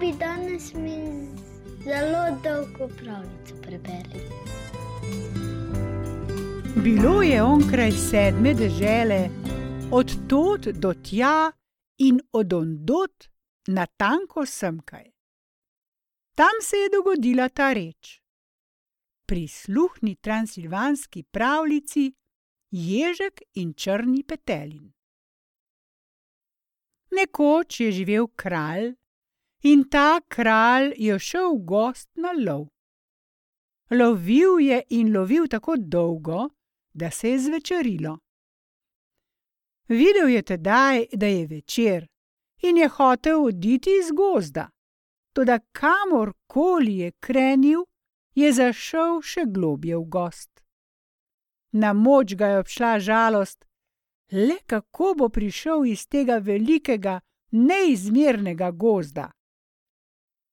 bi danes mi zelo dolgo pravljico preberli. Bilo je onkraj sedme dežele, od tod do tja in od ondot na tanko semkaj. Tam se je dogodila ta reč: Prisluhni transilvanski pravljici Ježek in črni petelin. Nekoč je živel kralj in ta kralj je šel v gost na lov. Lovil je in lovil tako dolgo, da se je zvečerilo. Videl je tedaj, da je večer, in je hotel oditi iz gozda, toda kamor koli je krenil, je zašel še globje v gost. Na moč ga je obšla žalost, le kako bo prišel iz tega velikega, neizmernega gozda.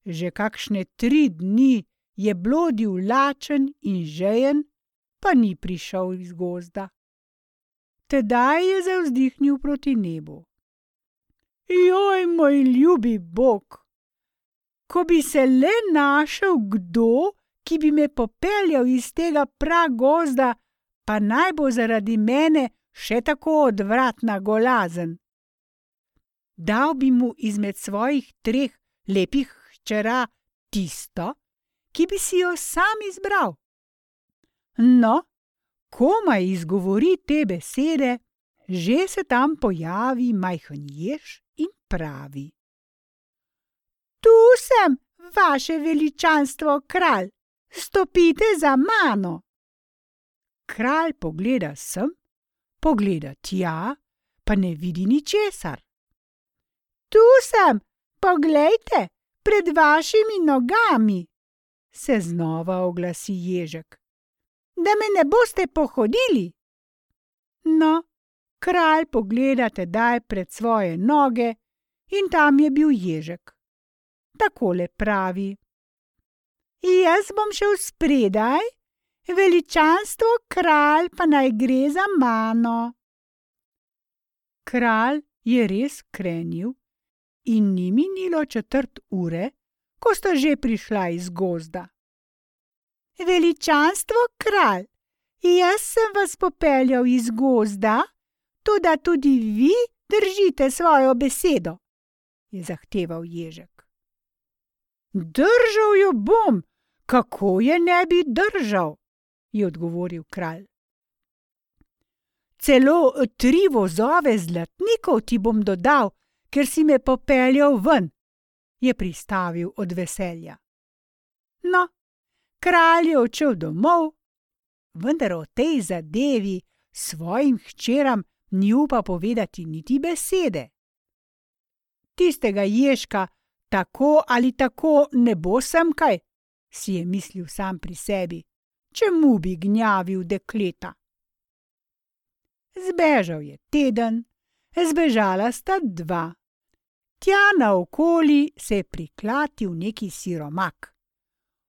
Že kakšne tri dni je blodil lačen in žejen, pa ni prišel iz gozda. Tedaj je zavzdihnil proti nebu. Joj, moj ljubi Bog! Ko bi se le našel kdo, ki bi me popeljal iz tega pragozda, pa naj bo zaradi mene še tako odvratna golazen. Dal bi mu izmed svojih treh lepih hčera tisto, ki bi si jo sam izbral. No, komaj izgovori te besede, že se tam pojavi majhen jež in pravi: Tu sem, vaše veličanstvo, kralj, stopite za mano. Kralj pogleda sem, pogleda tja, pa ne vidi ničesar. Tu sem, poglejte, pred vašimi nogami, se znova oglasi ježek. Da me ne boste pohodili. No, kralj pogleda tedaj pred svoje noge in tam je bil ježek. Takole pravi: Jaz bom šel spredaj, veličanstvo kralj pa naj gre za mano. Kralj je res krenil in ni minilo četrt ure, ko sta že prišla iz gozda. Veličanstvo kralj, jaz sem vas popeljal iz gozda, tudi tudi vi držite svojo besedo, je zahteval ježek. Držal jo bom, kako je ne bi držal, je odgovoril kralj. Celo tri vozove zlatnikov ti bom dodal, ker si me popeljal ven, je pristavil od veselja. No, kralj je odšel domov, vendar o tej zadevi svojim hčeram ni upal povedati niti besede. Tistega ježka tako ali tako ne bo sem kaj, si je mislil sam pri sebi, če mu bi gnjavil dekleta. Zbežal je teden, zbežala sta dva. Tja naokoli se je priklatil neki siromak.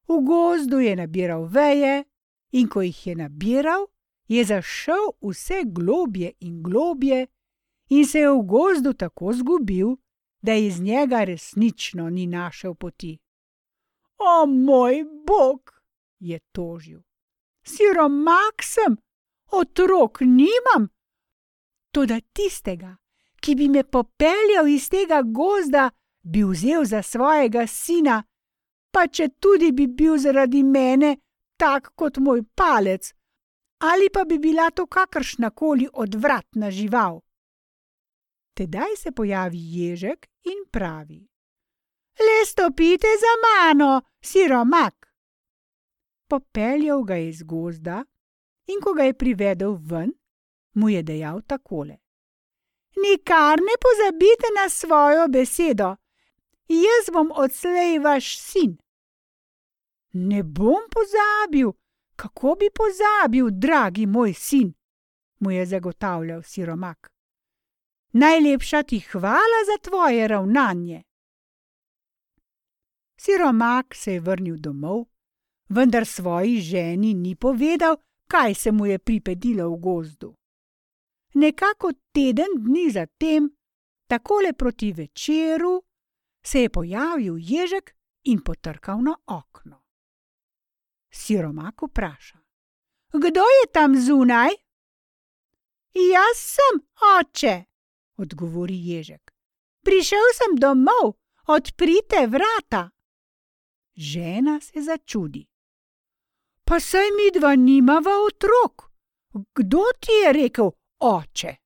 V gozdu je nabiral veje, in ko jih je nabiral, je zašel vse globje in globje, in se je v gozdu tako zgubil, da iz njega resnično ni našel poti. O moj bog, je tožil. Siromak sem, otrok nimam, toda tistega, ki bi me popeljal iz tega gozda, bi vzel za svojega sina, pa če tudi bi bil zaradi mene tak kot moj palec, ali pa bi bila to kakršna koli odvratna žival. Tedaj se pojavi ježek in pravi: Le stopite za mano, siromak. Popeljal ga je iz gozda in ko ga je privedel ven, mu je dejal takole: Nikar ne pozabite na svojo besedo, jaz bom odslej vaš sin. Ne bom pozabil, kako bi pozabil, dragi moj sin, mu je zagotavljal siromak. Najlepša ti hvala za tvoje ravnanje. Siromak se je vrnil domov, vendar svoji ženi ni povedal, kaj se mu je pripedilo v gozdu. Nekako teden dni zatem, takole proti večeru, se je pojavil ježek in potrkal na okno. Siromak vpraša: Kdo je tam zunaj? Jaz sem, oče, odgovori ježek. Prišel sem domov, odprite vrata. Žena se začudi. Pa saj mi dva nimava otrok. Kdo ti je rekel, oče?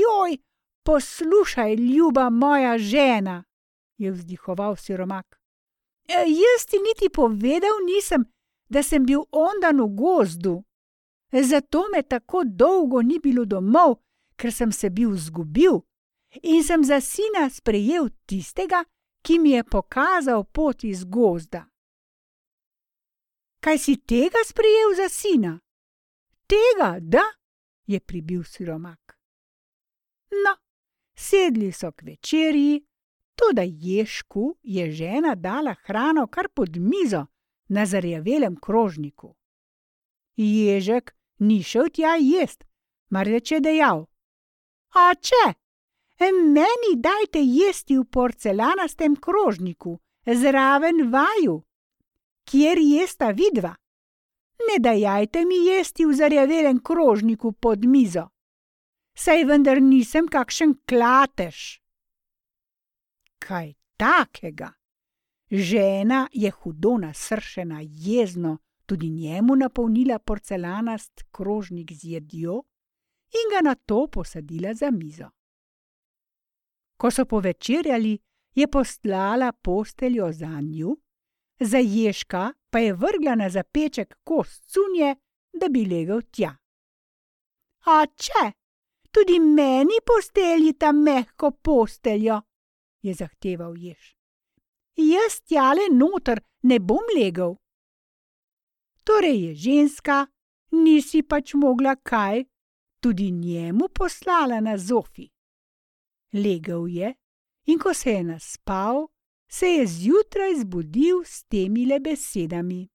Joj, poslušaj, ljuba moja žena, je vzdihoval siromak. Jaz ti niti povedal nisem, da sem bil ondan v gozdu. Zato me tako dolgo ni bilo domov, ker sem se bil zgubil in sem za sina sprejel tistega, ki mi je pokazal pot iz gozda. Kaj si tega sprejel za sina? Tega, da, je pribil siromak. No, sedli so k večerji, toda ješku je žena dala hrano kar pod mizo na zarjavelem krožniku. Ježek ni šel tja jest, marveč je dejal: Oče, meni dajte jesti v porcelanastem krožniku, zraven vaju, kjer jesta vidva. Ne dajajte mi jesti v zarjavelem krožniku pod mizo. Saj vendar nisem kakšen klatež. Kaj takega? Žena je hudo nasršena, jezno, tudi njemu napolnila porcelanast krožnik z jedjo in ga na to posadila za mizo. Ko so povečerjali, je poslala posteljo za njo, za ježka pa je vrgla na zapeček kost cunje, da bi legel tja. Oče, tudi meni posteljita mehko posteljo, je zahteval jež. Jaz tjale noter ne bom legel. Torej je ženska, nisi pač mogla kaj, tudi njemu poslala na zofi. Legel je in ko se je naspal, se je zjutraj zbudil s temi le besedami.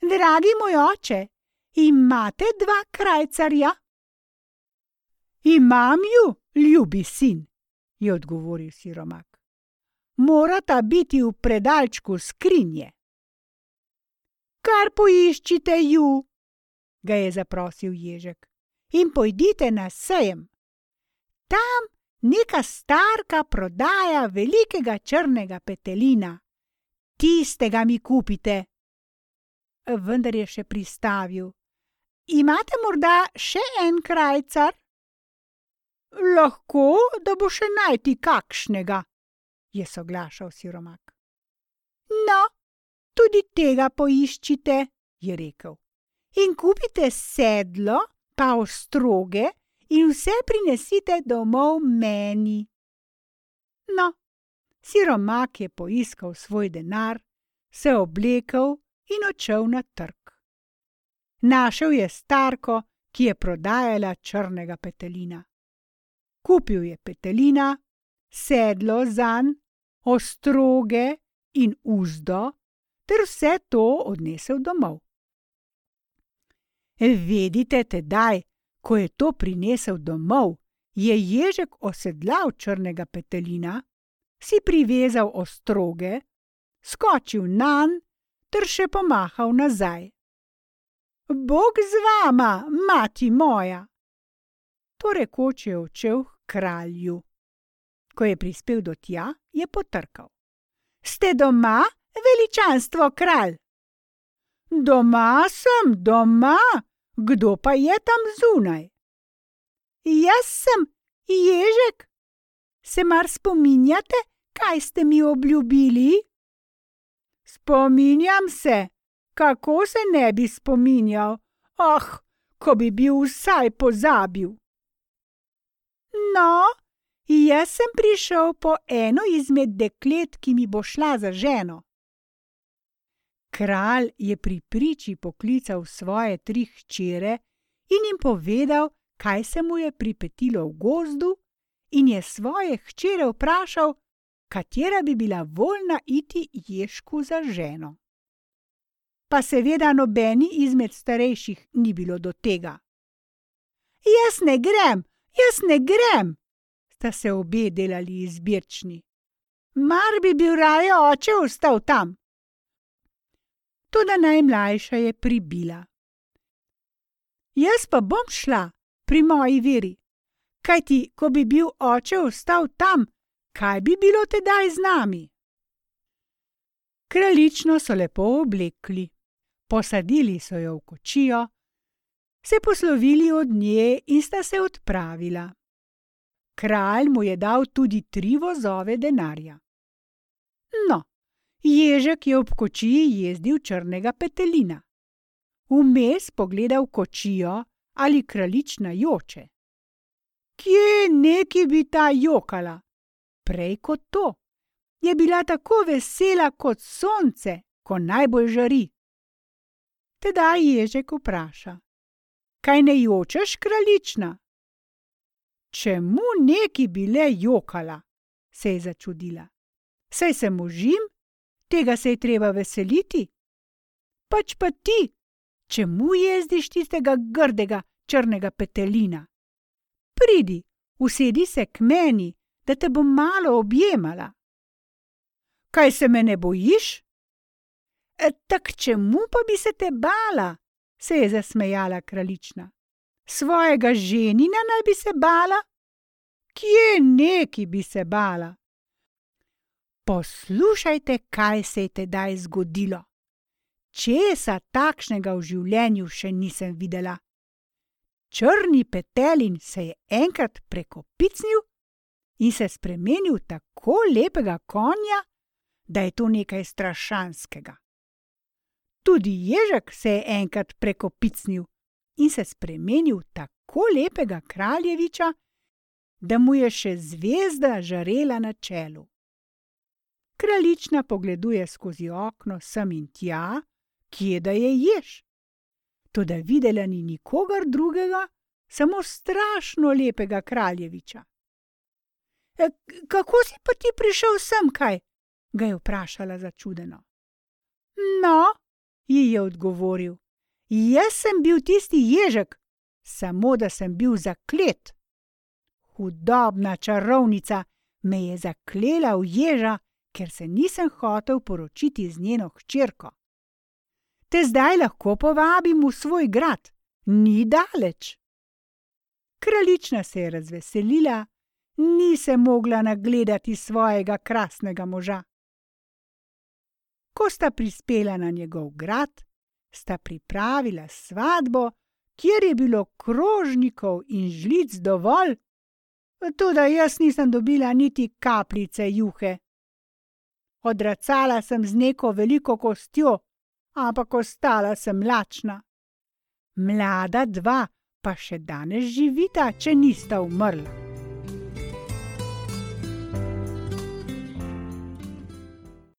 Dragi moj oče, imate dva krajcarja? Imam ju, ljubi sin, je odgovoril siromak. Morata biti v predalčku skrinje. Kar poiščite ju, ga je zaprosil ježek, in pojdite na sejem. Tam neka starka prodaja velikega črnega petelina. Tistega mi kupite. Vendar je še pristavil. Imate morda še en krajcar? Lahko, da bo še najti kakšnega, je soglašal siromak. No, tudi tega poiščite, je rekel. In kupite sedlo, pa ostroge in vse prinesite domov meni. No, siromak je poiskal svoj denar, se oblekel in odšel na trg. Našel je starko, ki je prodajala črnega petelina. Kupil je petelina, sedlo zanj, ostroge in uzdo, ter vse to odnesel domov. Vedite tedaj, ko je to prinesel domov, je ježek osedlal črnega petelina, si privezal ostroge, skočil na njega ter še pomahal nazaj. Bog z vama, mati moja! To rekoč je odšel k kralju. Ko je prispel do tja, je potrkal. Ste doma, veličanstvo kralj? Doma sem, doma, Kdo pa je tam zunaj? Jaz sem ježek. Se mar spominjate, kaj ste mi obljubili? Spominjam se, kako se ne bi spominjal. Oh, ko bi bil vsaj pozabil. No, jaz sem prišel po eno izmed deklet, ki mi bo šla za ženo. Kralj je pri priči poklical svoje tri hčere in jim povedal, kaj se mu je pripetilo v gozdu, in je svoje hčere vprašal, katera bi bila voljna iti ješku za ženo. Pa seveda nobeni izmed starejših ni bilo do tega. Jaz ne grem, jaz ne grem, sta se obe delali izbirčni. Mar bi bil raje oče ostal tam? Toda najmlajša je pribila. Jaz pa bom šla pri moji veri, kajti ko bi bil oče ostal tam, kaj bi bilo tedaj z nami? Kraljično so lepo oblekli, posadili so jo v kočijo, se poslovili od nje in sta se odpravila. Kralj mu je dal tudi tri vozove denarja. No, ježek je ob kočiji jezdil črnega petelina. Vmes pogledal kočijo ali kraljična joče. Kje neki bi ta jokala? Prej kot to. Je bila tako vesela kot sonce, ko najbolj žari. Tedaj ježek vpraša: Kaj ne jočeš, kraljična? Čemu neki bi le jokala? se je začudila. Saj se možim, tega se je treba veseliti. Pač pa ti, čemu jezdiš tistega grdega črnega petelina? Pridi, usedi se k meni, da te bom malo objemala. Kaj se me ne bojiš? E, tak čemu pa bi se te bala? se je zasmejala kraljična. Svojega ženina naj bi se bala? Kje neki bi se bala? Poslušajte, kaj se je tedaj zgodilo. Česa takšnega v življenju še nisem videla. Črni petelin se je enkrat prekopicnil in se spremenil v tako lepega konja, da je to nekaj strašanskega. Tudi ježek se je enkrat prekopicnil in se spremenil v tako lepega kraljeviča, da mu je še zvezda žarela na čelu. Kraljična pogleduje skozi okno sem in tja, kje da je ješ. Toda videla ni nikogar drugega, samo strašno lepega kraljeviča. E, kako si pa ti prišel sem, kaj? ga je vprašala začudeno. No, ji je odgovoril, jaz sem bil tisti ježek, samo da sem bil zaklet. Hudobna čarovnica me je zaklela v ježa ker se nisem hotel poročiti z njeno hčerko. Te zdaj lahko povabim v svoj grad, ni daleč. Kraljična se je razveselila, ni se mogla nagledati svojega krasnega moža. Ko sta prispela na njegov grad, sta pripravila svatbo, kjer je bilo krožnikov in žlic dovolj, tudi jaz nisem dobila niti kapljice juhe. Odracala sem z neko veliko kostjo, ampak ostala sem lačna. Mlada dva pa še danes živita, če nista umrla.